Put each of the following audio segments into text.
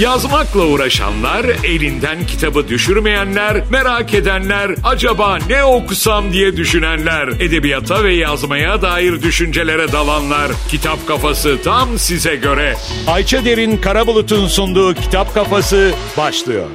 Yazmakla uğraşanlar, elinden kitabı düşürmeyenler, merak edenler, acaba ne okusam diye düşünenler, edebiyata ve yazmaya dair düşüncelere dalanlar. Kitap Kafası tam size göre. Ayça Derin Karabulut'un sunduğu Kitap Kafası başlıyor.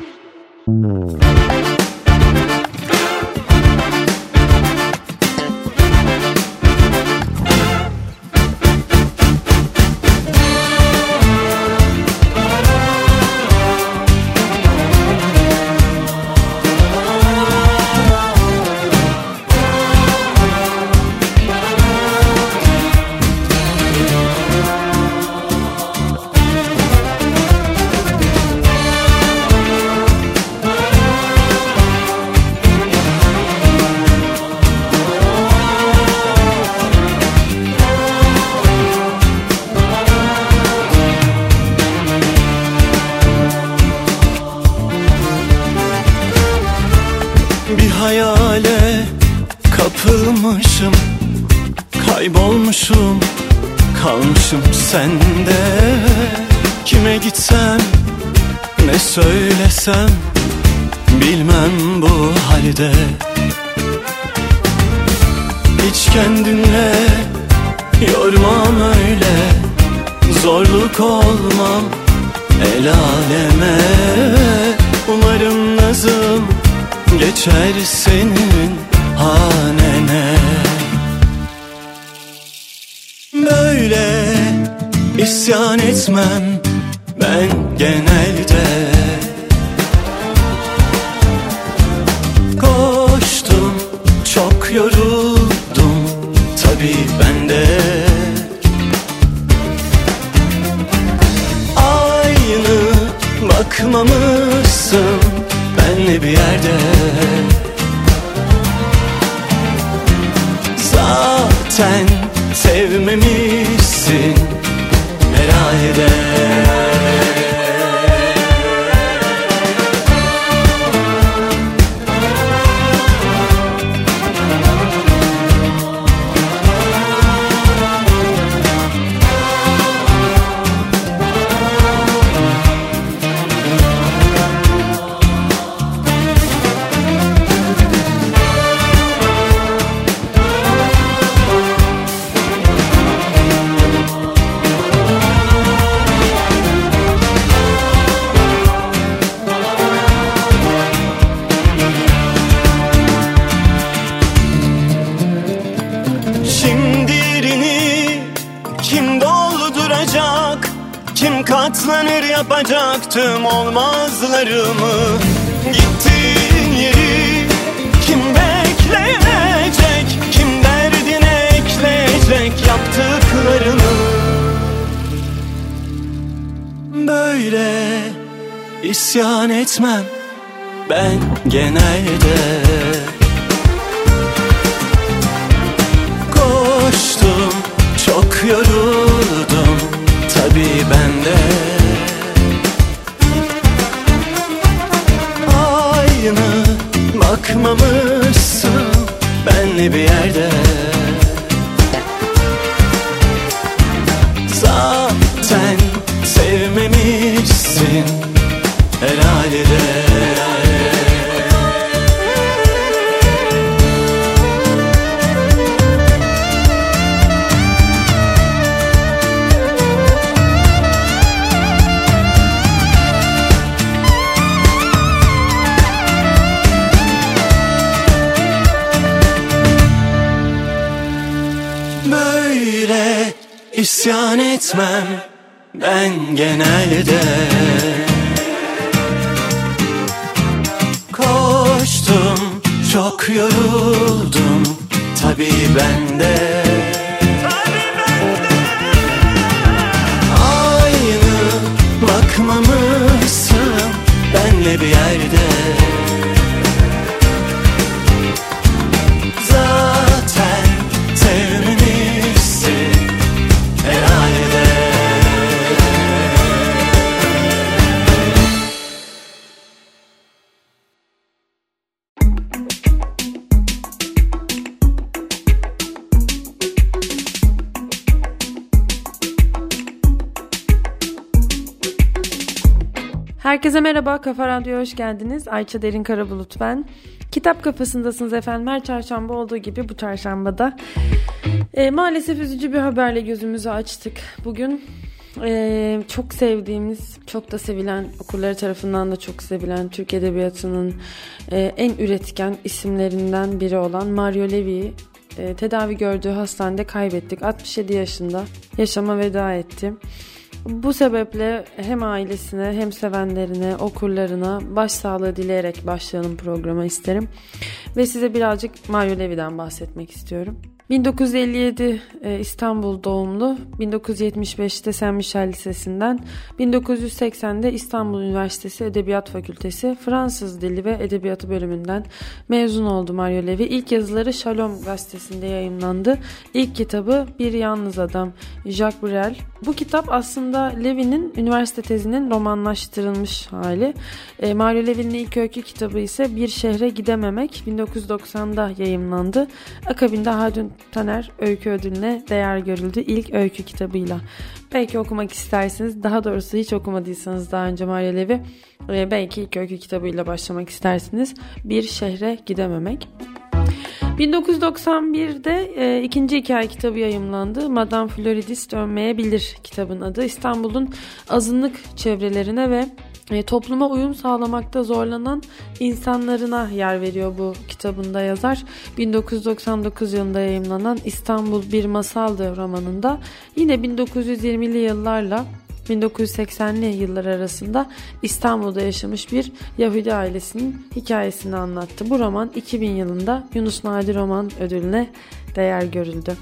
El aleme Umarım nazım geçer senin hanene. Böyle isyan etmem ben genelde bakmamışsın benle bir yerde. Zaten sevmemişsin herhalde Şimdirini Kim katlanır yapacak tüm olmazlarımı? Gittiğin yeri kim bekleyecek? Kim derdine ekleyecek yaptıklarını? Böyle isyan etmem ben genelde. Koştum çok yoruldum tabi ben de Aynı bakmamışsın benle bir yerde isyan etmem ben genelde. Koştum çok yoruldum tabi ben de Aynı bakmamışsın merhaba, Kafa Radyo'ya hoş geldiniz. Ayça Derin Karabulut ben. Kitap kafasındasınız efendim. Her çarşamba olduğu gibi bu çarşambada. E, maalesef üzücü bir haberle gözümüzü açtık. Bugün e, çok sevdiğimiz, çok da sevilen, okurları tarafından da çok sevilen Türk Edebiyatı'nın e, en üretken isimlerinden biri olan Mario Levy'yi e, tedavi gördüğü hastanede kaybettik. 67 yaşında yaşama veda etti. Bu sebeple hem ailesine hem sevenlerine, okurlarına başsağlığı dileyerek başlayalım programa isterim. Ve size birazcık Mario Levy'den bahsetmek istiyorum. 1957 e, İstanbul doğumlu, 1975'te Saint Michel Lisesi'nden, 1980'de İstanbul Üniversitesi Edebiyat Fakültesi Fransız Dili ve Edebiyatı bölümünden mezun oldu Mario Levy. İlk yazıları Shalom gazetesinde yayınlandı. İlk kitabı Bir Yalnız Adam, Jacques Brel. Bu kitap aslında Levy'nin üniversite tezinin romanlaştırılmış hali. E, Mario Levy'nin ilk öykü kitabı ise Bir Şehre Gidememek 1990'da yayımlandı. Akabinde Haldun Taner Öykü Ödülü'ne değer görüldü ilk öykü kitabıyla. Belki okumak istersiniz. Daha doğrusu hiç okumadıysanız daha önce Mario Levy e, belki ilk öykü kitabıyla başlamak istersiniz. Bir Şehre Gidememek. 1991'de e, ikinci hikaye kitabı yayımlandı. Madame Floridis Dönmeyebilir kitabın adı. İstanbul'un azınlık çevrelerine ve e, topluma uyum sağlamakta zorlanan insanlarına yer veriyor bu kitabında yazar. 1999 yılında yayımlanan İstanbul Bir Masaldı romanında yine 1920'li yıllarla 1980'li yıllar arasında İstanbul'da yaşamış bir Yahudi ailesinin hikayesini anlattı. Bu roman 2000 yılında Yunus Nadi Roman Ödülüne değer görüldü.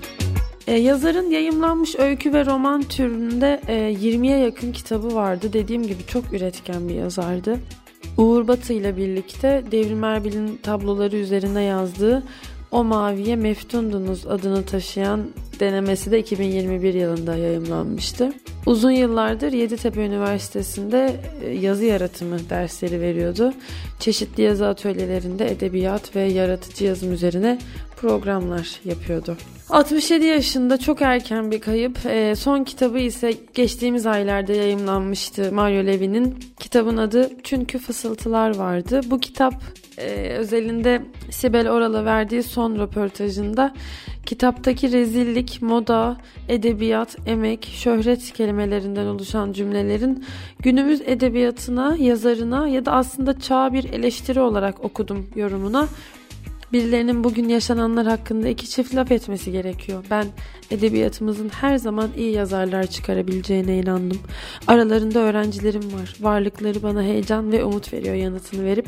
E, yazarın yayımlanmış öykü ve roman türünde e, 20'ye yakın kitabı vardı. Dediğim gibi çok üretken bir yazardı. Uğur Batı ile birlikte Devrim Erbil'in tabloları üzerine yazdığı O Maviye Meftundunuz adını taşıyan denemesi de 2021 yılında yayımlanmıştı. Uzun yıllardır Yeditepe Üniversitesi'nde e, yazı yaratımı dersleri veriyordu. Çeşitli yazı atölyelerinde edebiyat ve yaratıcı yazım üzerine programlar yapıyordu. 67 yaşında çok erken bir kayıp. E, son kitabı ise geçtiğimiz aylarda yayımlanmıştı Mario Levy'nin. Kitabın adı Çünkü Fısıltılar vardı. Bu kitap e, özelinde Sibel Oral'a verdiği son röportajında kitaptaki rezillik, moda, edebiyat, emek, şöhret kelimelerinden oluşan cümlelerin günümüz edebiyatına, yazarına ya da aslında çağ bir eleştiri olarak okudum yorumuna birilerinin bugün yaşananlar hakkında iki çift laf etmesi gerekiyor. Ben edebiyatımızın her zaman iyi yazarlar çıkarabileceğine inandım. Aralarında öğrencilerim var. Varlıkları bana heyecan ve umut veriyor yanıtını verip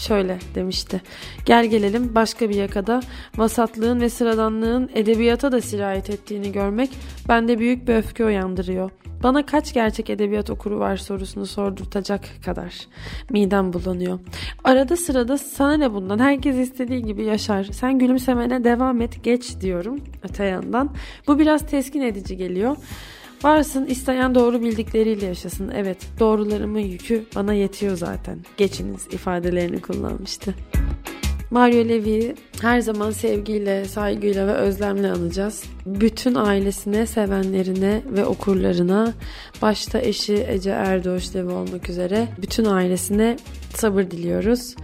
şöyle demişti. Gel gelelim başka bir yakada vasatlığın ve sıradanlığın edebiyata da sirayet ettiğini görmek bende büyük bir öfke uyandırıyor. Bana kaç gerçek edebiyat okuru var sorusunu sordurtacak kadar. Midem bulanıyor. Arada sırada sana ne bundan herkes istediği gibi yaşar. Sen gülümsemene devam et geç diyorum öte yandan. Bu biraz teskin edici geliyor. Varsın isteyen doğru bildikleriyle yaşasın. Evet doğrularımın yükü bana yetiyor zaten. Geçiniz ifadelerini kullanmıştı. Mario Levy'yi her zaman sevgiyle, saygıyla ve özlemle anacağız. Bütün ailesine, sevenlerine ve okurlarına, başta eşi Ece Erdoğuş Levi olmak üzere bütün ailesine sabır diliyoruz.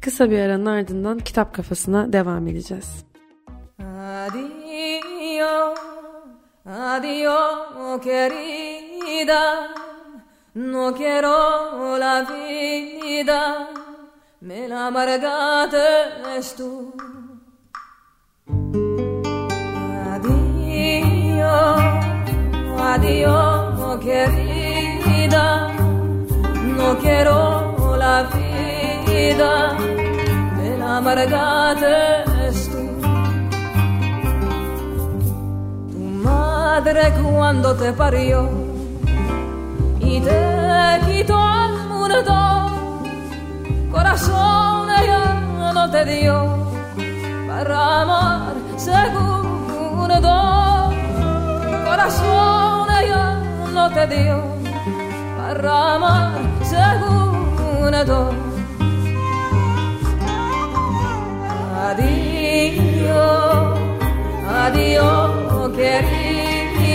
Kısa bir aranın ardından kitap kafasına devam edeceğiz. Adiós, adiós querida, no quiero la vida me la amargaste tú. Adiós, adiós, querida, no quiero la vida, me la amargaste madre cuando te parió y te quitó al mundo corazón ella no te dio para amar segundo. Corazón ella no te dio para amar segundo. Adiós, adiós,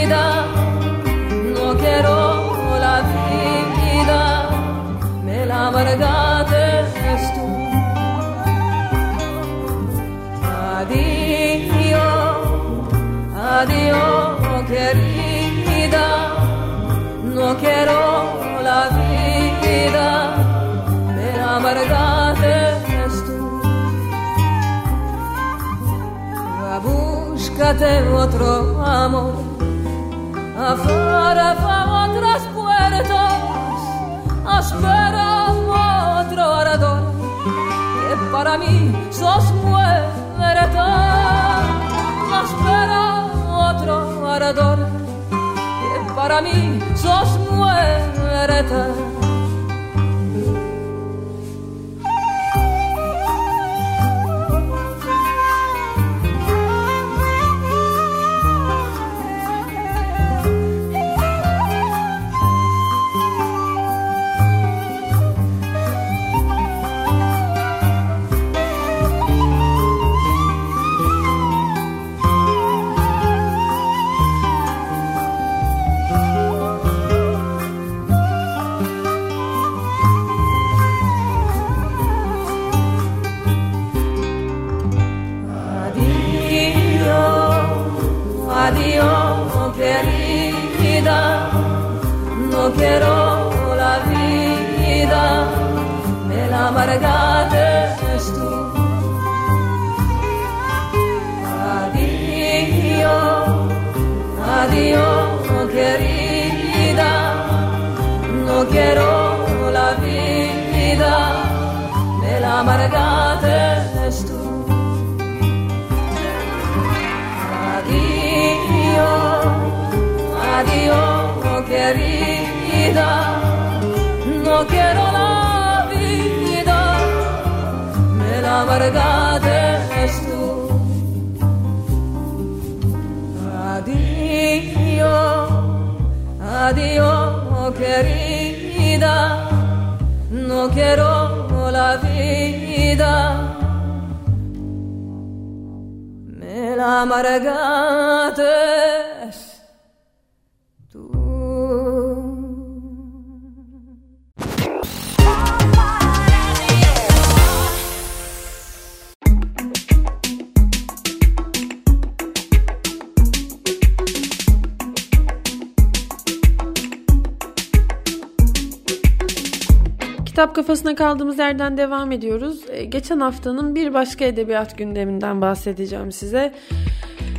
no quiero la vida, me la verdad tú. Adiós, adiós, querida, no quiero la vida, me la verdad es tú. Búscate otro amor afuera otras puertas, espera otro ardor, que para mí sos muerta, espera otro ardor, que para mí sos muerta. Adiós, querida, no quiero la vida, me la amargaste tú. Adiós, adiós, querida, no quiero la vida. Me la amargaste Kitap kafasına kaldığımız yerden devam ediyoruz. Ee, Geçen haftanın bir başka edebiyat gündeminden bahsedeceğim size.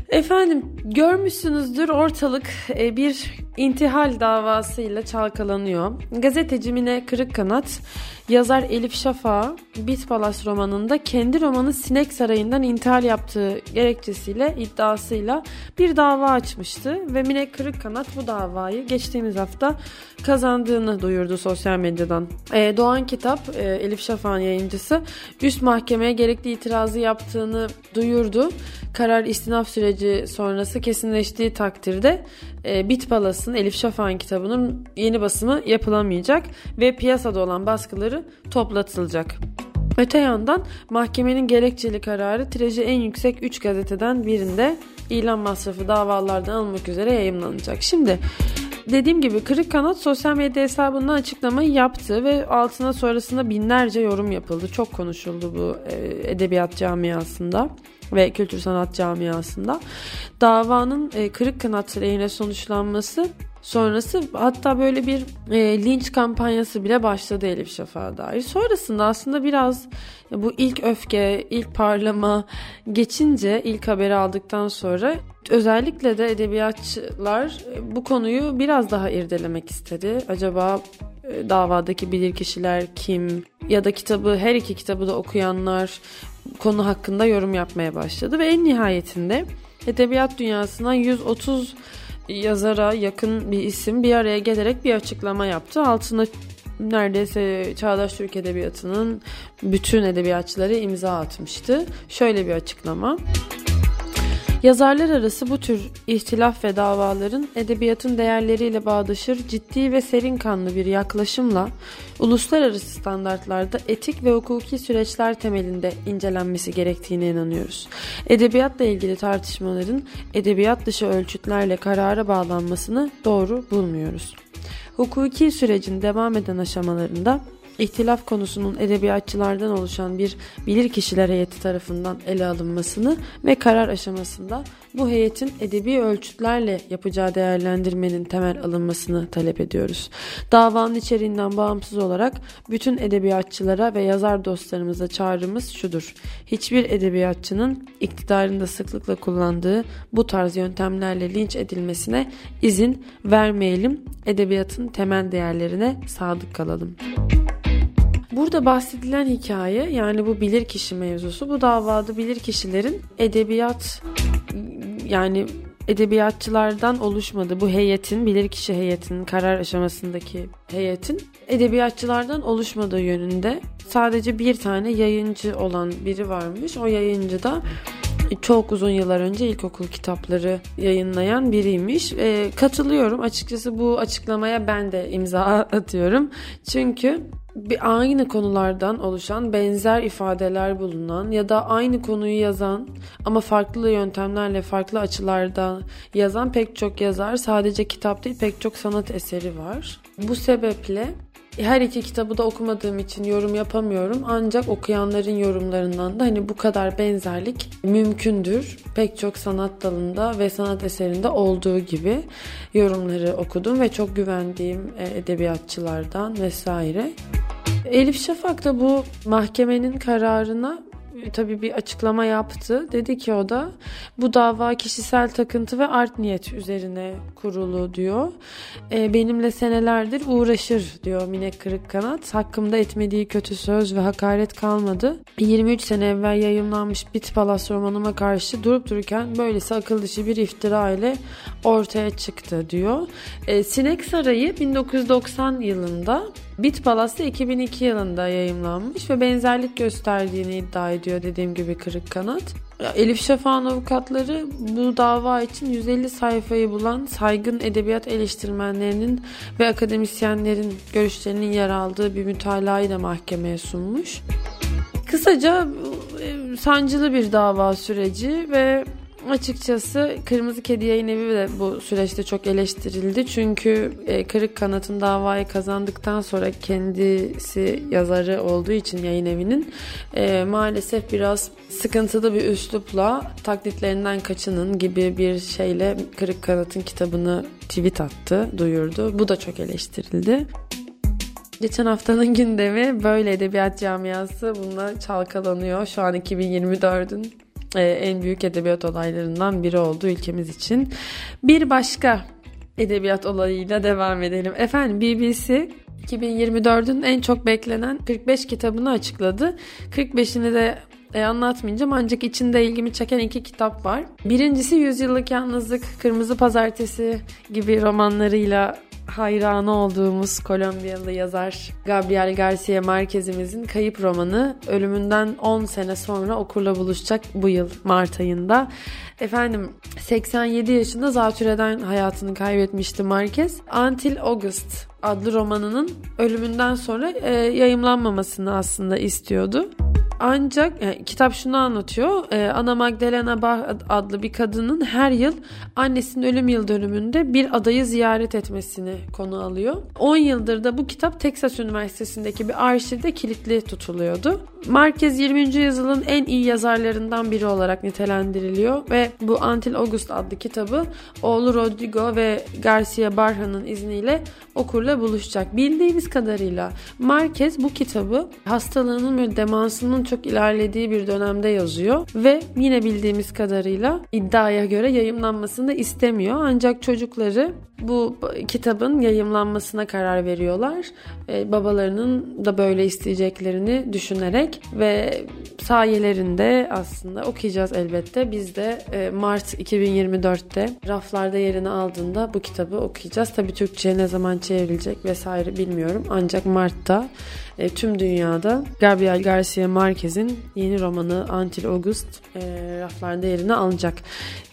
Efendim görmüşsünüzdür ortalık e, bir intihal davasıyla çalkalanıyor. Gazeteci Mine Kırıkkanat, yazar Elif Şafak'a Bit Palas romanında kendi romanı Sinek Sarayı'ndan intihal yaptığı gerekçesiyle iddiasıyla bir dava açmıştı. Ve Mine Kırıkkanat bu davayı geçtiğimiz hafta kazandığını duyurdu sosyal medyadan. E, Doğan Kitap, e, Elif Şafak'ın yayıncısı üst mahkemeye gerekli itirazı yaptığını duyurdu. Karar istinaf süreci sonrası kesinleştiği takdirde e, Bit Palas'ın Elif Şafak'ın kitabının yeni basımı yapılamayacak ve piyasada olan baskıları toplatılacak. Öte yandan mahkemenin gerekçeli kararı tirajı en yüksek 3 gazeteden birinde ilan masrafı davalardan alınmak üzere yayımlanacak. Şimdi dediğim gibi Kırık Kanat sosyal medya hesabından açıklamayı yaptı ve altına sonrasında binlerce yorum yapıldı. Çok konuşuldu bu e, edebiyat camiasında ve kültür sanat camiasında. Davanın e, Kırık Kanat lehine sonuçlanması sonrası hatta böyle bir e, linç kampanyası bile başladı Elif Şafak'a dair. Sonrasında aslında biraz bu ilk öfke, ilk parlama geçince ilk haberi aldıktan sonra özellikle de edebiyatçılar e, bu konuyu biraz daha irdelemek istedi. Acaba e, davadaki bilirkişiler kim ya da kitabı her iki kitabı da okuyanlar konu hakkında yorum yapmaya başladı ve en nihayetinde edebiyat dünyasından 130 yazara yakın bir isim bir araya gelerek bir açıklama yaptı. Altına neredeyse Çağdaş Türk Edebiyatı'nın bütün edebiyatçıları imza atmıştı. Şöyle bir açıklama. Yazarlar arası bu tür ihtilaf ve davaların edebiyatın değerleriyle bağdaşır ciddi ve serin kanlı bir yaklaşımla uluslararası standartlarda etik ve hukuki süreçler temelinde incelenmesi gerektiğine inanıyoruz. Edebiyatla ilgili tartışmaların edebiyat dışı ölçütlerle karara bağlanmasını doğru bulmuyoruz. Hukuki sürecin devam eden aşamalarında ihtilaf konusunun edebiyatçılardan oluşan bir bilirkişiler heyeti tarafından ele alınmasını ve karar aşamasında bu heyetin edebi ölçütlerle yapacağı değerlendirmenin temel alınmasını talep ediyoruz. Davanın içeriğinden bağımsız olarak bütün edebiyatçılara ve yazar dostlarımıza çağrımız şudur. Hiçbir edebiyatçının iktidarında sıklıkla kullandığı bu tarz yöntemlerle linç edilmesine izin vermeyelim. Edebiyatın temel değerlerine sadık kalalım. Burada bahsedilen hikaye yani bu bilirkişi mevzusu bu davada bilirkişilerin edebiyat yani edebiyatçılardan oluşmadı. Bu heyetin, bilirkişi heyetinin karar aşamasındaki heyetin edebiyatçılardan oluşmadığı yönünde sadece bir tane yayıncı olan biri varmış. O yayıncı da çok uzun yıllar önce ilkokul kitapları yayınlayan biriymiş. E, katılıyorum. Açıkçası bu açıklamaya ben de imza atıyorum. Çünkü bir aynı konulardan oluşan benzer ifadeler bulunan ya da aynı konuyu yazan ama farklı yöntemlerle farklı açılarda yazan pek çok yazar sadece kitap değil pek çok sanat eseri var. Bu sebeple her iki kitabı da okumadığım için yorum yapamıyorum. Ancak okuyanların yorumlarından da hani bu kadar benzerlik mümkündür. Pek çok sanat dalında ve sanat eserinde olduğu gibi yorumları okudum ve çok güvendiğim e, edebiyatçılardan vesaire. Elif Şafak da bu mahkemenin kararına tabii bir açıklama yaptı. Dedi ki o da bu dava kişisel takıntı ve art niyet üzerine kurulu diyor. E, benimle senelerdir uğraşır diyor Minek Kırıkkanat. Hakkımda etmediği kötü söz ve hakaret kalmadı. 23 sene evvel yayınlanmış Bit Palas romanıma karşı durup dururken böylesi akıl dışı bir iftira ile ortaya çıktı diyor. E, Sinek Sarayı 1990 yılında Bit Palas'ta 2002 yılında yayımlanmış ve benzerlik gösterdiğini iddia ediyor dediğim gibi Kırık Kanat. Elif Şafak'ın avukatları bu dava için 150 sayfayı bulan saygın edebiyat eleştirmenlerinin ve akademisyenlerin görüşlerinin yer aldığı bir mütalayı da mahkemeye sunmuş. Kısaca e, sancılı bir dava süreci ve Açıkçası Kırmızı Kedi Yayın Evi de bu süreçte çok eleştirildi. Çünkü e, Kırık Kanat'ın davayı kazandıktan sonra kendisi yazarı olduğu için yayın evinin e, maalesef biraz sıkıntılı bir üslupla taklitlerinden kaçının gibi bir şeyle Kırık Kanat'ın kitabını tweet attı, duyurdu. Bu da çok eleştirildi. Geçen haftanın gündemi böyle edebiyat camiası bununla çalkalanıyor. Şu an 2024'ün e, en büyük edebiyat olaylarından biri oldu ülkemiz için. Bir başka edebiyat olayıyla devam edelim. Efendim BBC 2024'ün en çok beklenen 45 kitabını açıkladı. 45'ini de e, anlatmayacağım ancak içinde ilgimi çeken iki kitap var. Birincisi Yüzyıllık Yalnızlık, Kırmızı Pazartesi gibi romanlarıyla hayranı olduğumuz Kolombiyalı yazar Gabriel Garcia Marquez'imizin kayıp romanı ölümünden 10 sene sonra okurla buluşacak bu yıl Mart ayında. Efendim 87 yaşında zatürreden hayatını kaybetmişti Marquez. Until August adlı romanının ölümünden sonra e, yayımlanmamasını aslında istiyordu. Ancak yani, kitap şunu anlatıyor. Ee, Ana Magdalena Bach adlı bir kadının her yıl annesinin ölüm yıl dönümünde bir adayı ziyaret etmesini konu alıyor. 10 yıldır da bu kitap Texas Üniversitesi'ndeki bir arşivde kilitli tutuluyordu. Marquez 20. yüzyılın en iyi yazarlarından biri olarak nitelendiriliyor ve bu Antil August adlı kitabı oğlu Rodrigo ve Garcia Barha'nın izniyle okurla buluşacak. Bildiğimiz kadarıyla Marquez bu kitabı hastalığının ve demansının çok ilerlediği bir dönemde yazıyor ve yine bildiğimiz kadarıyla iddiaya göre yayımlanmasını istemiyor. Ancak çocukları bu kitabın yayımlanmasına karar veriyorlar. Ee, babalarının da böyle isteyeceklerini düşünerek ve sayelerinde aslında okuyacağız elbette. Biz de e, Mart 2024'te raflarda yerini aldığında bu kitabı okuyacağız. Tabii Türkçe'ye ne zaman çevrilecek vesaire bilmiyorum. Ancak Mart'ta e, tüm dünyada Gabriel Garcia Marquez'in yeni romanı Antil August e, raflarda yerini alacak.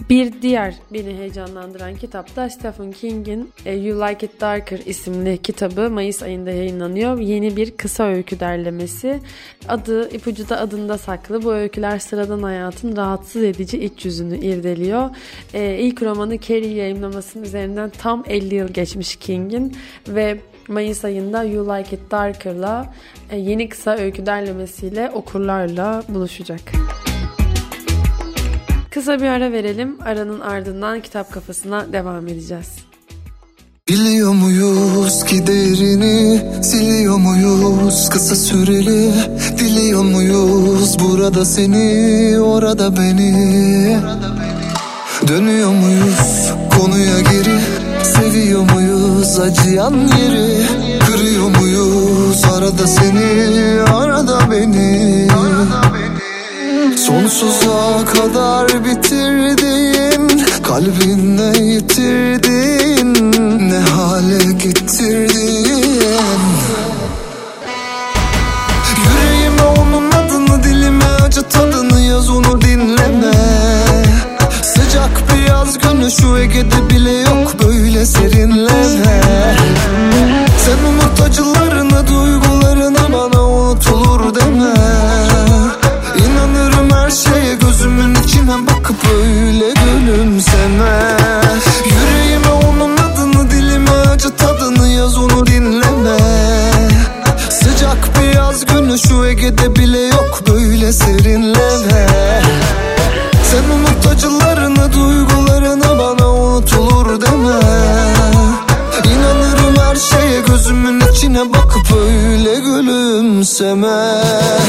Bir diğer beni heyecanlandıran kitap da Stephen King'in e, You Like It Darker isimli kitabı Mayıs ayında yayınlanıyor. Yeni bir kısa öykü derlemesi. Adı ipucu da adında saklı. Bu öyküler sıradan hayatın rahatsız edici iç yüzünü irdeliyor. E, ilk romanı Carrie yayınlamasının üzerinden tam 50 yıl geçmiş King'in ve Mayıs ayında You Like It Darker'la e, yeni kısa öykü derlemesiyle okurlarla buluşacak. Kısa bir ara verelim. Aranın ardından kitap kafasına devam edeceğiz. Biliyor muyuz ki değerini siliyor muyuz kısa süreli diliyor muyuz burada seni orada beni Dönüyor muyuz konuya geri seviyor muyuz acıyan yeri? Kırıyor muyuz arada seni arada beni? Sonsuza kadar bitirdin Kalbinle yitirdin Ne hale getirdin Yüreğime onun adını dilime acı tadını yaz onu dinleme. Sıcak bir yaz günü şu Ege'de gülümseme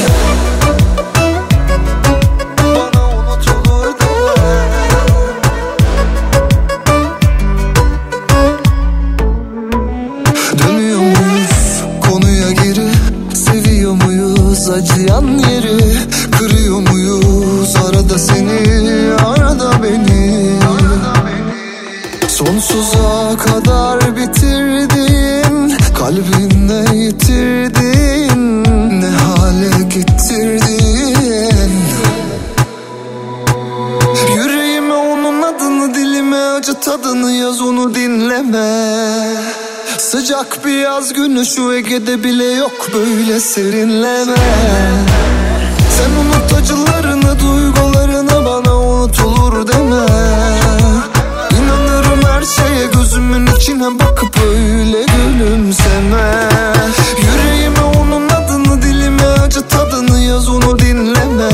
şu Ege'de bile yok böyle serinleme. Sen unut acılarını duygularını bana unutulur deme. İnanırım her şeye gözümün içine bakıp öyle gülümseme. Yüreğime onun adını dilime acı tadını yaz onu dinleme.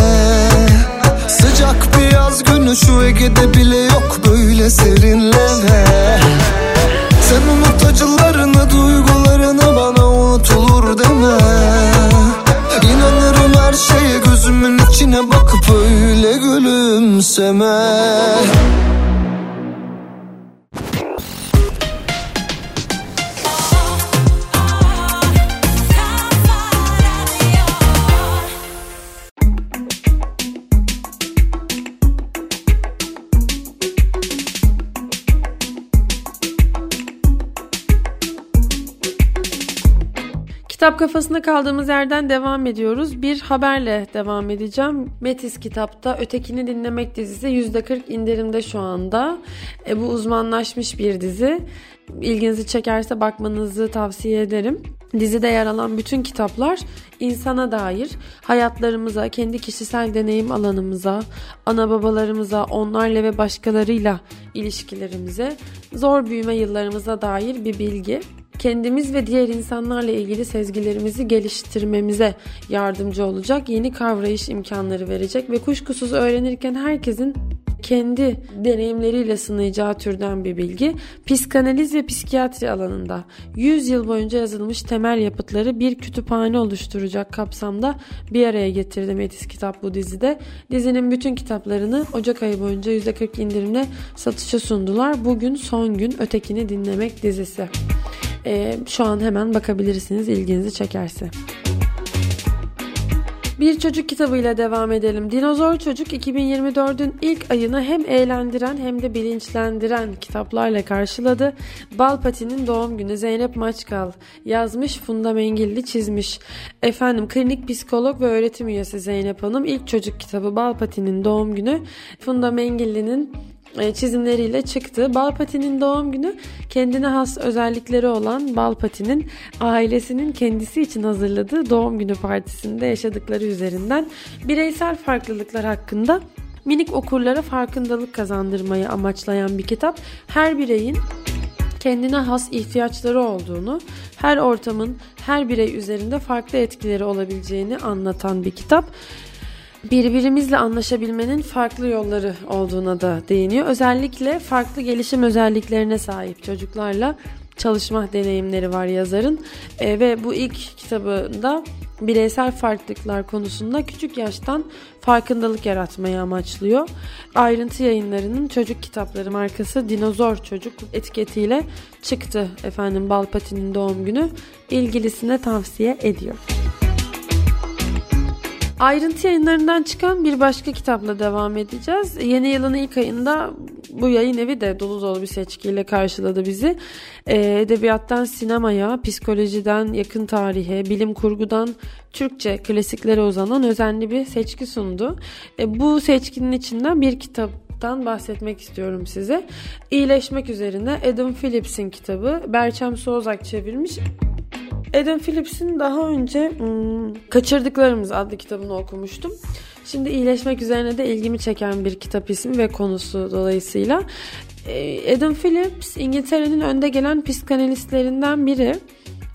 Sıcak bir yaz günü şu Ege'de bile yok böyle serinleme gülümseme Kitap kafasında kaldığımız yerden devam ediyoruz. Bir haberle devam edeceğim. Metis kitapta Ötekini Dinlemek dizisi %40 indirimde şu anda. E, bu uzmanlaşmış bir dizi. İlginizi çekerse bakmanızı tavsiye ederim. Dizide yer alan bütün kitaplar insana dair hayatlarımıza, kendi kişisel deneyim alanımıza, ana babalarımıza, onlarla ve başkalarıyla ilişkilerimize, zor büyüme yıllarımıza dair bir bilgi kendimiz ve diğer insanlarla ilgili sezgilerimizi geliştirmemize yardımcı olacak, yeni kavrayış imkanları verecek ve kuşkusuz öğrenirken herkesin kendi deneyimleriyle sınayacağı türden bir bilgi. Psikanaliz ve psikiyatri alanında 100 yıl boyunca yazılmış temel yapıtları bir kütüphane oluşturacak kapsamda bir araya getirdi Metis Kitap bu dizide. Dizinin bütün kitaplarını Ocak ayı boyunca %40 indirimle satışa sundular. Bugün son gün Ötekini Dinlemek dizisi. Ee, şu an hemen bakabilirsiniz ilginizi çekerse. Bir çocuk kitabıyla devam edelim. Dinozor Çocuk 2024'ün ilk ayını hem eğlendiren hem de bilinçlendiren kitaplarla karşıladı. Balpati'nin doğum günü Zeynep Maçkal yazmış, Funda Mengilli çizmiş. Efendim klinik psikolog ve öğretim üyesi Zeynep Hanım ilk çocuk kitabı Balpati'nin doğum günü Funda Mengilli'nin e, çizimleriyle çıktı. Balpati'nin doğum günü kendine has özellikleri olan Balpati'nin ailesinin kendisi için hazırladığı doğum günü partisinde yaşadıkları üzerinden bireysel farklılıklar hakkında minik okurlara farkındalık kazandırmayı amaçlayan bir kitap. Her bireyin kendine has ihtiyaçları olduğunu, her ortamın her birey üzerinde farklı etkileri olabileceğini anlatan bir kitap birbirimizle anlaşabilmenin farklı yolları olduğuna da değiniyor. Özellikle farklı gelişim özelliklerine sahip çocuklarla çalışma deneyimleri var yazarın e, ve bu ilk kitabında bireysel farklılıklar konusunda küçük yaştan farkındalık yaratmayı amaçlıyor. Ayrıntı yayınlarının çocuk kitapları markası Dinozor Çocuk etiketiyle çıktı efendim Balpati'nin doğum günü. İlgilisine tavsiye ediyor. Ayrıntı yayınlarından çıkan bir başka kitapla devam edeceğiz. Yeni yılın ilk ayında bu yayın evi de dolu dolu bir seçkiyle karşıladı bizi. Ee, edebiyattan sinemaya, psikolojiden yakın tarihe, bilim kurgudan Türkçe klasiklere uzanan özenli bir seçki sundu. E, bu seçkinin içinden bir kitap kitaptan bahsetmek istiyorum size. İyileşmek üzerine Adam Phillips'in kitabı. Berçem Sozak çevirmiş. Adam Phillips'in daha önce hmm, Kaçırdıklarımız adlı kitabını okumuştum. Şimdi iyileşmek üzerine de ilgimi çeken bir kitap ismi ve konusu dolayısıyla. Ee, Adam Phillips İngiltere'nin önde gelen psikanalistlerinden biri.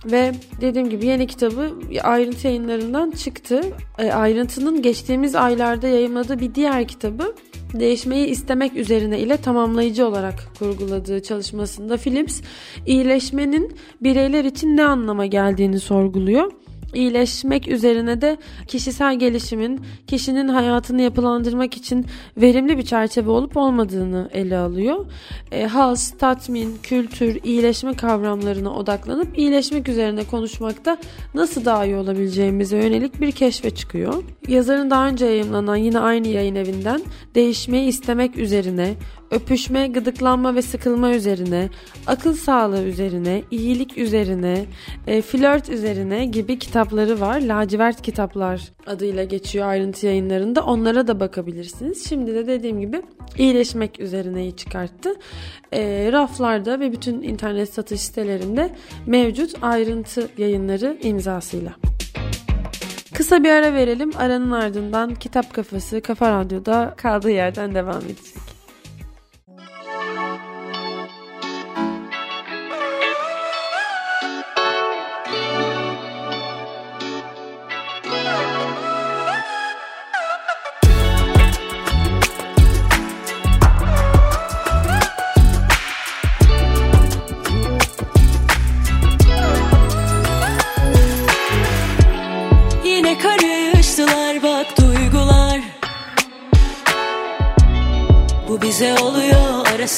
Ve dediğim gibi yeni kitabı ayrıntı yayınlarından çıktı. E, ayrıntının geçtiğimiz aylarda yayınladığı bir diğer kitabı değişmeyi istemek üzerine ile tamamlayıcı olarak kurguladığı çalışmasında Phillips iyileşmenin bireyler için ne anlama geldiğini sorguluyor iyileşmek üzerine de kişisel gelişimin kişinin hayatını yapılandırmak için verimli bir çerçeve olup olmadığını ele alıyor. E, haz, tatmin, kültür, iyileşme kavramlarına odaklanıp iyileşmek üzerine konuşmakta nasıl daha iyi olabileceğimize yönelik bir keşfe çıkıyor. Yazarın daha önce yayınlanan yine aynı yayın evinden değişmeyi istemek üzerine öpüşme, gıdıklanma ve sıkılma üzerine, akıl sağlığı üzerine, iyilik üzerine, e, flört üzerine gibi kitapları var. Lacivert kitaplar adıyla geçiyor ayrıntı yayınlarında. Onlara da bakabilirsiniz. Şimdi de dediğim gibi iyileşmek üzerineyi çıkarttı. E, raflarda ve bütün internet satış sitelerinde mevcut ayrıntı yayınları imzasıyla. Kısa bir ara verelim. Aranın ardından Kitap Kafası Kafa Radyo'da kaldığı yerden devam edecek.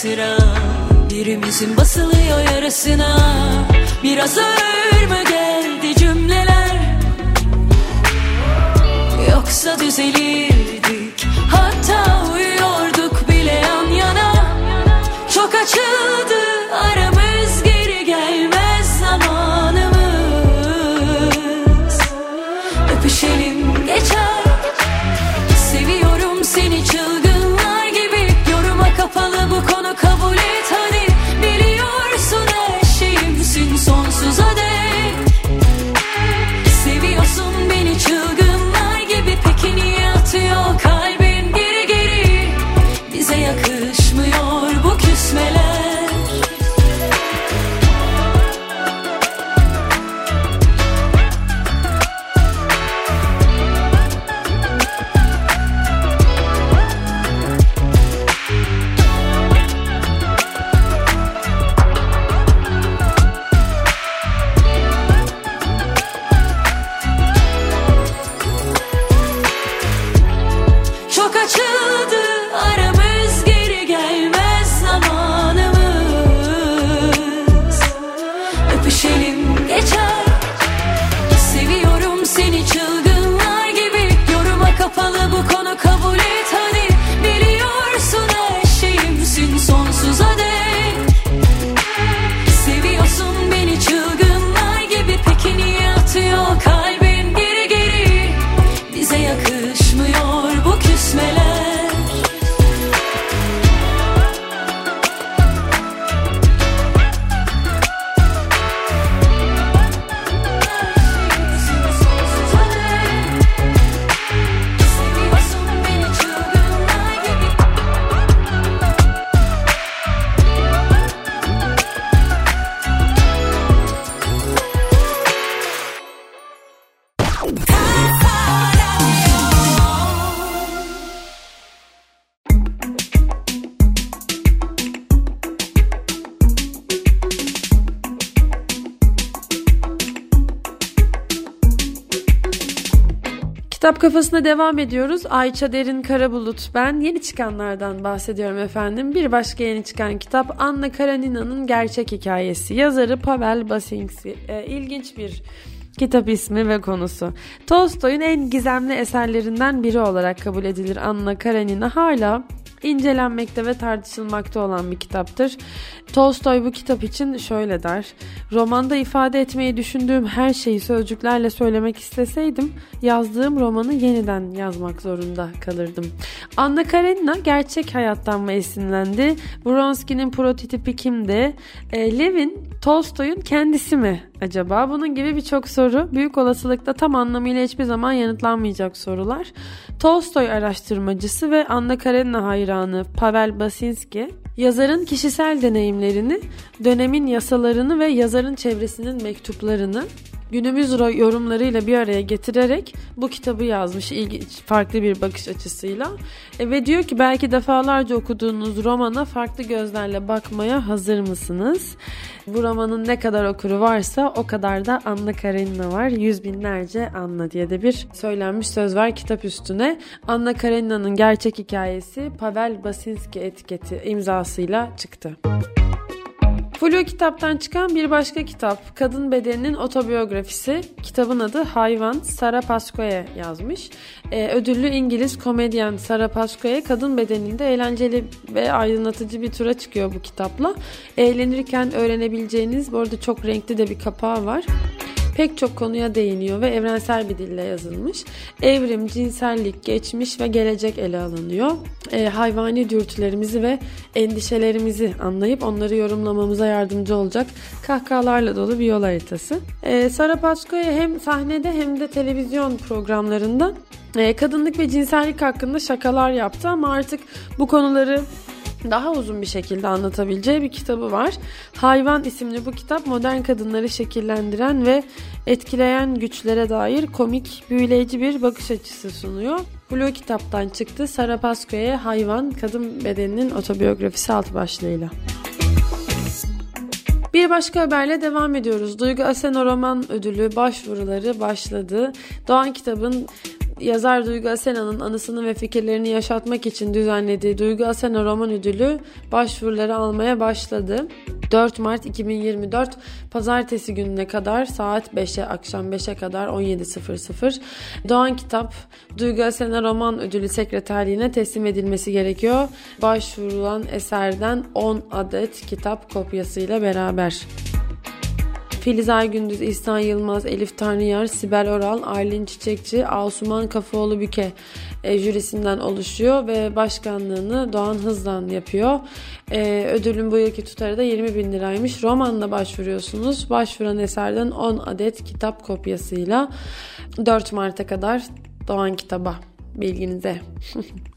Sıra. Birimizin basılıyor yarasına. Biraz ağır mı geldi cümleler? Yoksa düzelirdik kafasına devam ediyoruz. Ayça Derin Karabulut. Ben yeni çıkanlardan bahsediyorum efendim. Bir başka yeni çıkan kitap Anna Karenina'nın gerçek hikayesi. Yazarı Pavel Basinski. Ee, ilginç bir kitap ismi ve konusu. Tolstoy'un en gizemli eserlerinden biri olarak kabul edilir Anna Karenina. Hala incelenmekte ve tartışılmakta olan bir kitaptır. Tolstoy bu kitap için şöyle der. Romanda ifade etmeyi düşündüğüm her şeyi sözcüklerle söylemek isteseydim yazdığım romanı yeniden yazmak zorunda kalırdım. Anna Karenina gerçek hayattan mı esinlendi? Bronski'nin prototipi kimdi? E, Levin Tolstoy'un kendisi mi acaba? Bunun gibi birçok soru büyük olasılıkla tam anlamıyla hiçbir zaman yanıtlanmayacak sorular. Tolstoy araştırmacısı ve Anna Karenina hayranı Pavel Basinski yazarın kişisel deneyimlerini, dönemin yasalarını ve yazarın çevresinin mektuplarını günümüz yorumlarıyla bir araya getirerek bu kitabı yazmış ilginç farklı bir bakış açısıyla e, ve diyor ki belki defalarca okuduğunuz romana farklı gözlerle bakmaya hazır mısınız? Bu romanın ne kadar okuru varsa o kadar da Anna Karenina var. Yüz binlerce Anna diye de bir söylenmiş söz var kitap üstüne. Anna Karenina'nın gerçek hikayesi Pavel Basinski etiketi imzasıyla çıktı. Flu kitaptan çıkan bir başka kitap. Kadın bedeninin otobiyografisi. Kitabın adı Hayvan. Sara Pascoe yazmış. Ee, ödüllü İngiliz komedyen Sara Pascoe kadın bedeninde eğlenceli ve aydınlatıcı bir tura çıkıyor bu kitapla. Eğlenirken öğrenebileceğiniz bu arada çok renkli de bir kapağı var pek çok konuya değiniyor ve evrensel bir dille yazılmış. Evrim, cinsellik, geçmiş ve gelecek ele alınıyor. E, hayvani dürtülerimizi ve endişelerimizi anlayıp onları yorumlamamıza yardımcı olacak kahkahalarla dolu bir yol haritası. E, Sara Paskoya hem sahnede hem de televizyon programlarında e, kadınlık ve cinsellik hakkında şakalar yaptı ama artık bu konuları daha uzun bir şekilde anlatabileceği bir kitabı var. Hayvan isimli bu kitap modern kadınları şekillendiren ve etkileyen güçlere dair komik, büyüleyici bir bakış açısı sunuyor. Blue kitaptan çıktı. Sara Pascoe'ye Hayvan, Kadın Bedeninin Otobiyografisi alt başlığıyla. Bir başka haberle devam ediyoruz. Duygu Aseno Roman Ödülü başvuruları başladı. Doğan kitabın yazar Duygu Asena'nın anısını ve fikirlerini yaşatmak için düzenlediği Duygu Asena Roman Ödülü başvuruları almaya başladı. 4 Mart 2024 Pazartesi gününe kadar saat 5'e akşam 5'e kadar 17.00 Doğan Kitap Duygu Asena Roman Ödülü Sekreterliğine teslim edilmesi gerekiyor. Başvurulan eserden 10 adet kitap kopyasıyla beraber. Filiz Aygündüz, İhsan Yılmaz, Elif Tanrıyar, Sibel Oral, Aylin Çiçekçi, Asuman Kafaoğlu Büke e, jürisinden oluşuyor ve başkanlığını Doğan Hızlan yapıyor. E, ödülün bu yılki tutarı da 20 bin liraymış. Romanla başvuruyorsunuz. Başvuran eserden 10 adet kitap kopyasıyla 4 Mart'a kadar Doğan Kitaba bilginize.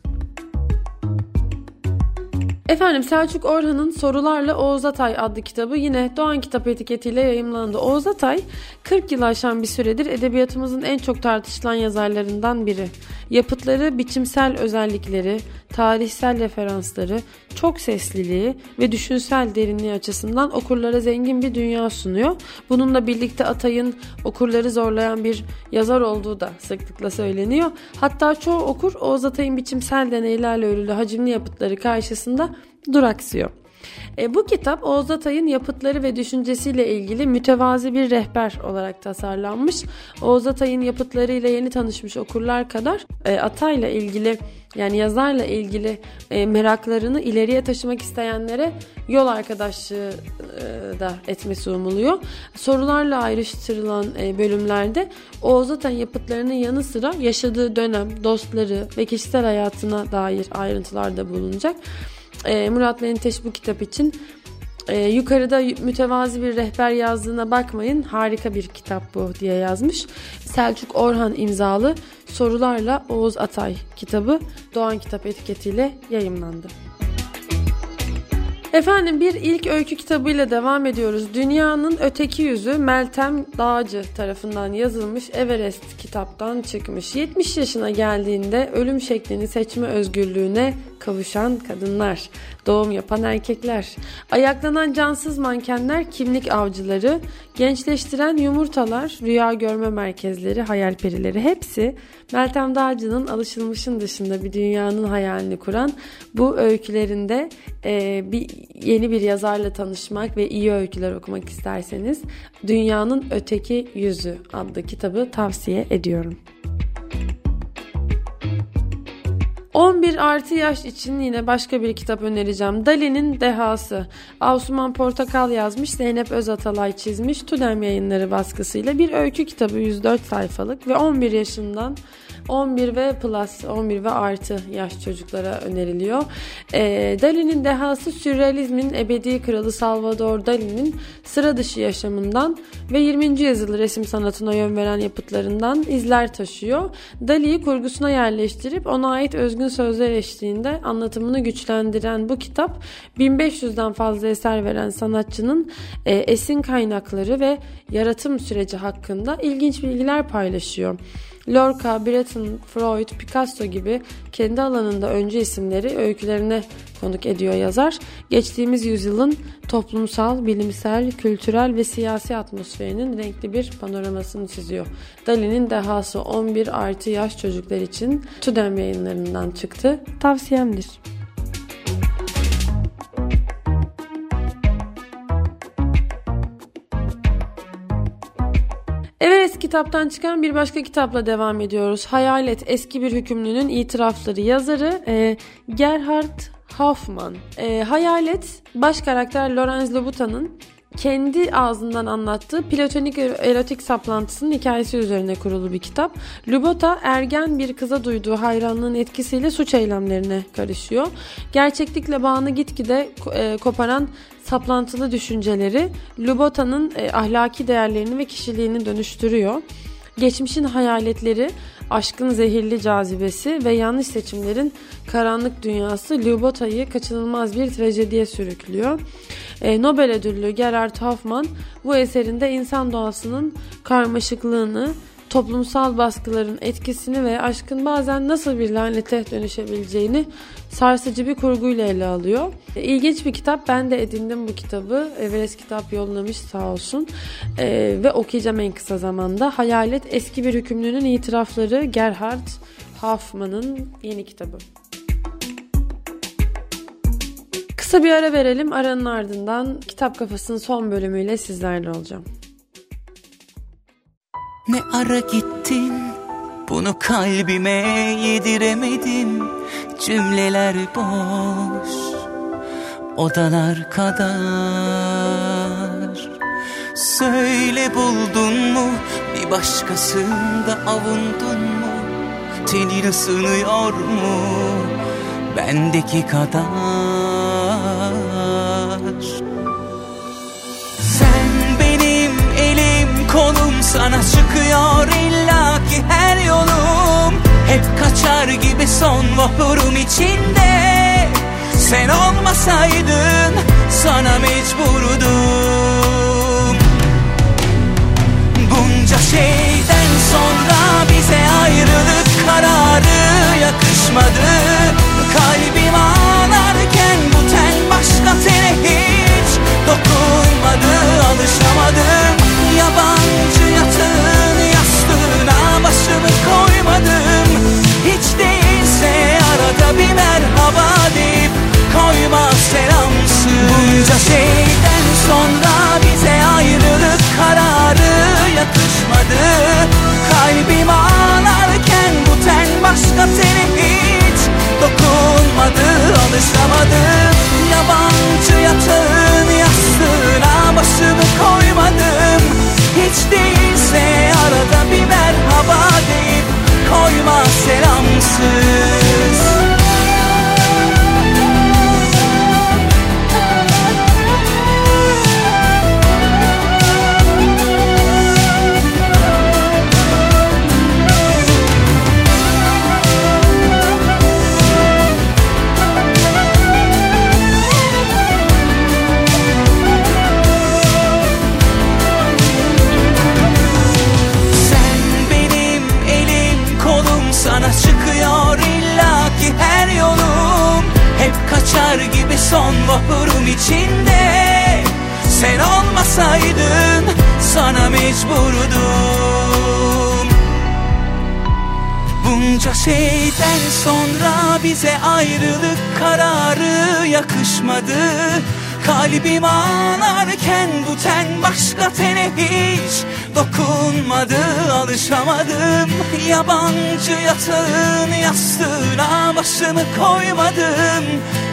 Efendim Selçuk Orhan'ın Sorularla Oğuz Atay adlı kitabı yine Doğan Kitap etiketiyle yayımlandı. Oğuz Atay 40 yıl aşan bir süredir edebiyatımızın en çok tartışılan yazarlarından biri. Yapıtları, biçimsel özellikleri, tarihsel referansları, çok sesliliği ve düşünsel derinliği açısından okurlara zengin bir dünya sunuyor. Bununla birlikte Atay'ın okurları zorlayan bir yazar olduğu da sıklıkla söyleniyor. Hatta çoğu okur Oğuz Atay'ın biçimsel deneylerle örülü hacimli yapıtları karşısında duraksıyor. E, bu kitap Oğuz Atay'ın yapıtları ve düşüncesiyle ilgili mütevazi bir rehber olarak tasarlanmış. Oğuz Atay'ın yapıtlarıyla yeni tanışmış okurlar kadar e, Atay'la ilgili yani yazarla ilgili e, meraklarını ileriye taşımak isteyenlere yol arkadaşlığı e, da etmesi umuluyor. Sorularla ayrıştırılan e, bölümlerde Oğuz Atay yapıtlarının yanı sıra yaşadığı dönem, dostları ve kişisel hayatına dair ayrıntılar da bulunacak e, Murat Menteş bu kitap için e, yukarıda mütevazi bir rehber yazdığına bakmayın. Harika bir kitap bu diye yazmış. Selçuk Orhan imzalı Sorularla Oğuz Atay kitabı Doğan Kitap etiketiyle yayımlandı. Efendim bir ilk öykü kitabıyla devam ediyoruz. Dünyanın Öteki Yüzü Meltem Dağcı tarafından yazılmış Everest kitaptan çıkmış. 70 yaşına geldiğinde ölüm şeklini seçme özgürlüğüne kavuşan kadınlar, doğum yapan erkekler, ayaklanan cansız mankenler, kimlik avcıları, gençleştiren yumurtalar, rüya görme merkezleri, hayal perileri hepsi Meltem Dağcı'nın alışılmışın dışında bir dünyanın hayalini kuran bu öykülerinde e, bir yeni bir yazarla tanışmak ve iyi öyküler okumak isterseniz Dünyanın Öteki Yüzü adlı kitabı tavsiye ediyorum. 11 artı yaş için yine başka bir kitap önereceğim. Dali'nin Dehası. Asuman Portakal yazmış, Zeynep Özatalay çizmiş. Tudem yayınları baskısıyla bir öykü kitabı 104 sayfalık ve 11 yaşından 11 ve plus 11 ve artı yaş çocuklara öneriliyor. E, Dali'nin dehası sürrealizmin ebedi kralı Salvador Dali'nin sıra dışı yaşamından ve 20. yüzyıl resim sanatına yön veren yapıtlarından izler taşıyor. Dali'yi kurgusuna yerleştirip ona ait özgün sözler eşliğinde anlatımını güçlendiren bu kitap 1500'den fazla eser veren sanatçının e, esin kaynakları ve yaratım süreci hakkında ilginç bilgiler paylaşıyor. Lorca, Breton, Freud, Picasso gibi kendi alanında öncü isimleri öykülerine konuk ediyor yazar. Geçtiğimiz yüzyılın toplumsal, bilimsel, kültürel ve siyasi atmosferinin renkli bir panoramasını çiziyor. Dali'nin dehası 11 artı yaş çocuklar için Tudem yayınlarından çıktı. Tavsiyemdir. Evet kitaptan çıkan bir başka kitapla devam ediyoruz. Hayalet eski bir hükümlünün itirafları yazarı e, Gerhard Hoffman. E, Hayalet baş karakter Lorenz Lobuta'nın kendi ağzından anlattığı platonik erotik saplantısının hikayesi üzerine kurulu bir kitap. Lubota ergen bir kıza duyduğu hayranlığın etkisiyle suç eylemlerine karışıyor. Gerçeklikle bağını gitgide e, koparan saplantılı düşünceleri Lubota'nın e, ahlaki değerlerini ve kişiliğini dönüştürüyor. Geçmişin hayaletleri, aşkın zehirli cazibesi ve yanlış seçimlerin karanlık dünyası Lubota'yı kaçınılmaz bir trajediye sürüklüyor. E, Nobel ödüllü Gerhard Hoffman bu eserinde insan doğasının karmaşıklığını, toplumsal baskıların etkisini ve aşkın bazen nasıl bir lanete dönüşebileceğini sarsıcı bir kurguyla ele alıyor. İlginç bir kitap. Ben de edindim bu kitabı. Everest kitap yollamış sağ olsun. Ee, ve okuyacağım en kısa zamanda. Hayalet eski bir hükümlünün itirafları Gerhard Hoffman'ın yeni kitabı. Kısa bir ara verelim. Aranın ardından Kitap Kafası'nın son bölümüyle sizlerle olacağım. Ne ara gittin bunu kalbime yediremedim Cümleler boş odalar kadar. Söyle buldun mu bir başkasında avundun mu? Tenin ısınıyor mu bendeki kadar? Sen benim elim kolum sana çıkıyor illaki her yolum Hep kaçar gibi son vapurum içinde. Sen olmasaydın sana mecburdum. Bunca şeyden sonra bize ayrılık kararı yakışmadı. Kalbim ağlarken bu ten başka tene hiç dokunmadı Alışamadım. Yabancı Bunca şeyden sonra bize ayrılık kararı yakışmadı. Kalbim ağlarken bu ten başka senin hiç dokunmadı Alışamadım yabancı yatağın yastığına başımı koymadım. Hiç değilse arada bir merhaba deyip koyma selamsız. kalbim içinde Sen olmasaydın sana mecburdum. Bunca şeyden sonra bize ayrılık kararı yakışmadı. Kalbim ağlarken bu ten başka tene hiç dokunmadı. Alışamadım yabancı yatağın yastığına başımı koymadım.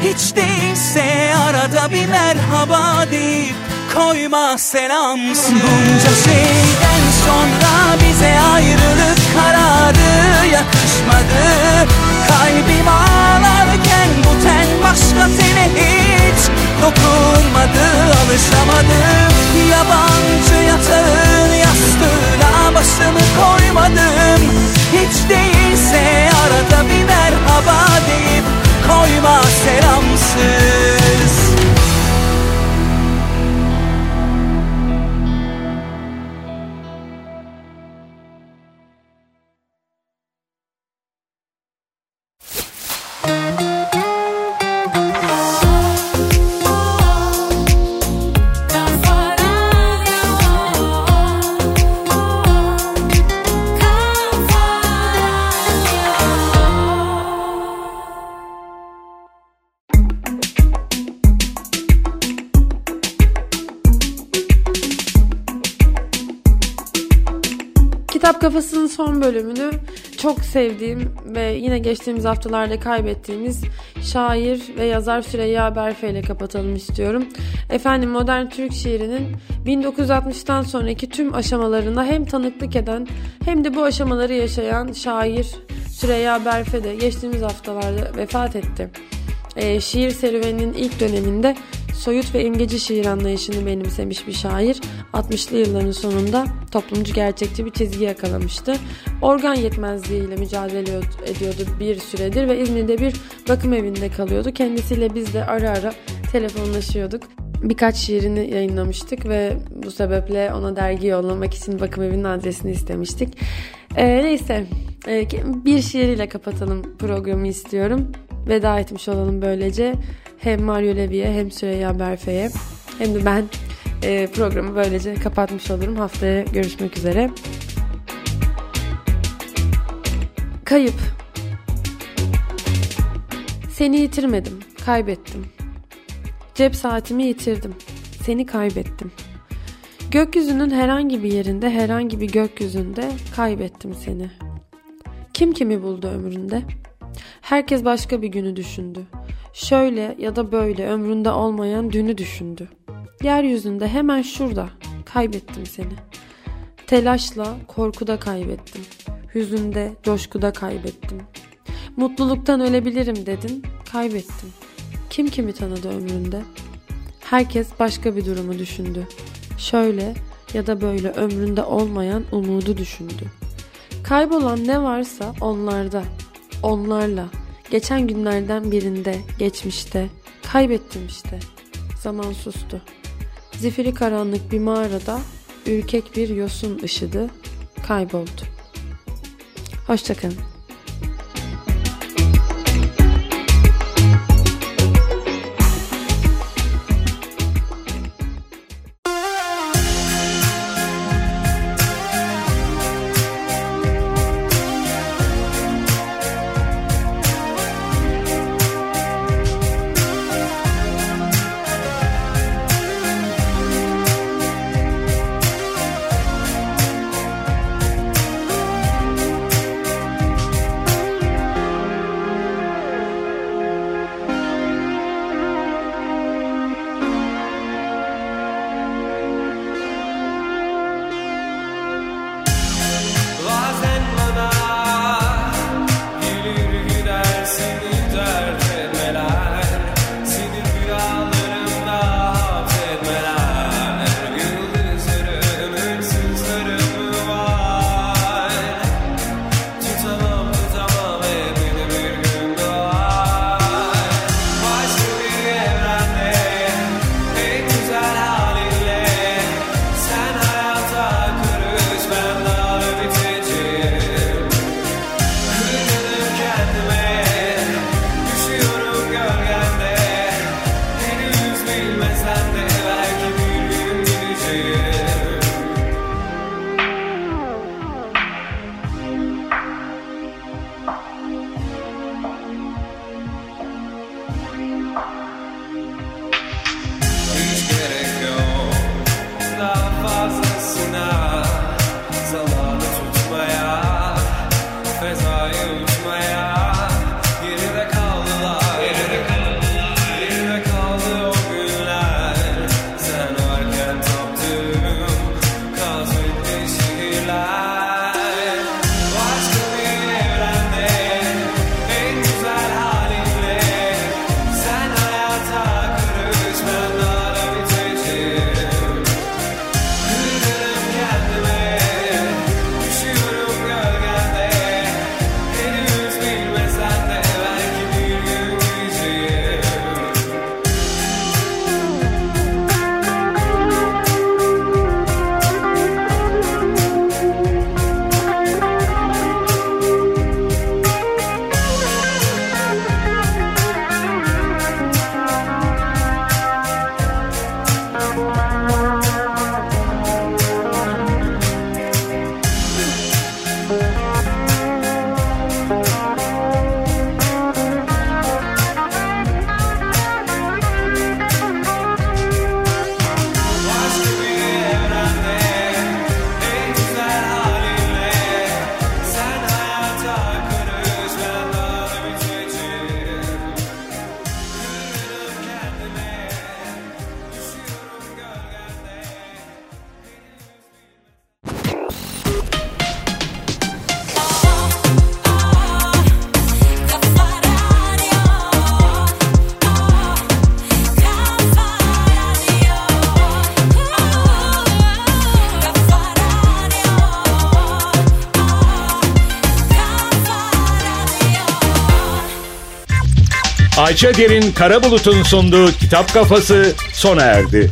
Hiç değilse arada bir merhaba deyip koyma selamsız Bunca şeyden sonra bize ayrılık kararı yakışmadı. Kalbim ağlarken bu ten başka tene hiç dokunmadı Alışamadım yabancı yatağın yastığına başımı koymadım. Hiç değilse arada bir merhaba deyip koyma selamsız Kafası'nın son bölümünü çok sevdiğim ve yine geçtiğimiz haftalarda kaybettiğimiz şair ve yazar Süreyya Berfe ile kapatalım istiyorum. Efendim modern Türk şiirinin 1960'tan sonraki tüm aşamalarına hem tanıklık eden hem de bu aşamaları yaşayan şair Süreyya Berfe de geçtiğimiz haftalarda vefat etti. E, şiir serüveninin ilk döneminde soyut ve imgeci şiir anlayışını benimsemiş bir şair 60'lı yılların sonunda toplumcu gerçekçi bir çizgi yakalamıştı. Organ yetmezliğiyle mücadele ediyordu bir süredir ve İzmir'de bir bakım evinde kalıyordu. Kendisiyle biz de ara ara telefonlaşıyorduk. Birkaç şiirini yayınlamıştık ve bu sebeple ona dergi yollamak için bakım evinin adresini istemiştik. Ee, neyse ee, bir şiiriyle kapatalım programı istiyorum. Veda etmiş olalım böylece hem Mario Levy'e hem Süreyya Berfe'ye hem de ben e, programı böylece kapatmış olurum. Haftaya görüşmek üzere. Kayıp Seni yitirmedim, kaybettim. Cep saatimi yitirdim, seni kaybettim. Gökyüzünün herhangi bir yerinde, herhangi bir gökyüzünde kaybettim seni. Kim kimi buldu ömründe? Herkes başka bir günü düşündü. Şöyle ya da böyle ömründe olmayan dünü düşündü. Yeryüzünde hemen şurada kaybettim seni. Telaşla korkuda kaybettim. Hüzünde, coşkuda kaybettim. Mutluluktan ölebilirim dedin, kaybettim. Kim kimi tanıdı ömründe? Herkes başka bir durumu düşündü. Şöyle ya da böyle ömründe olmayan umudu düşündü. Kaybolan ne varsa onlarda, onlarla, geçen günlerden birinde, geçmişte, kaybettim işte. Zaman sustu. Zifiri karanlık bir mağarada ürkek bir yosun ışıdı, kayboldu. Hoşçakalın. Ayça Derin Karabulut'un sunduğu Kitap Kafası sona erdi.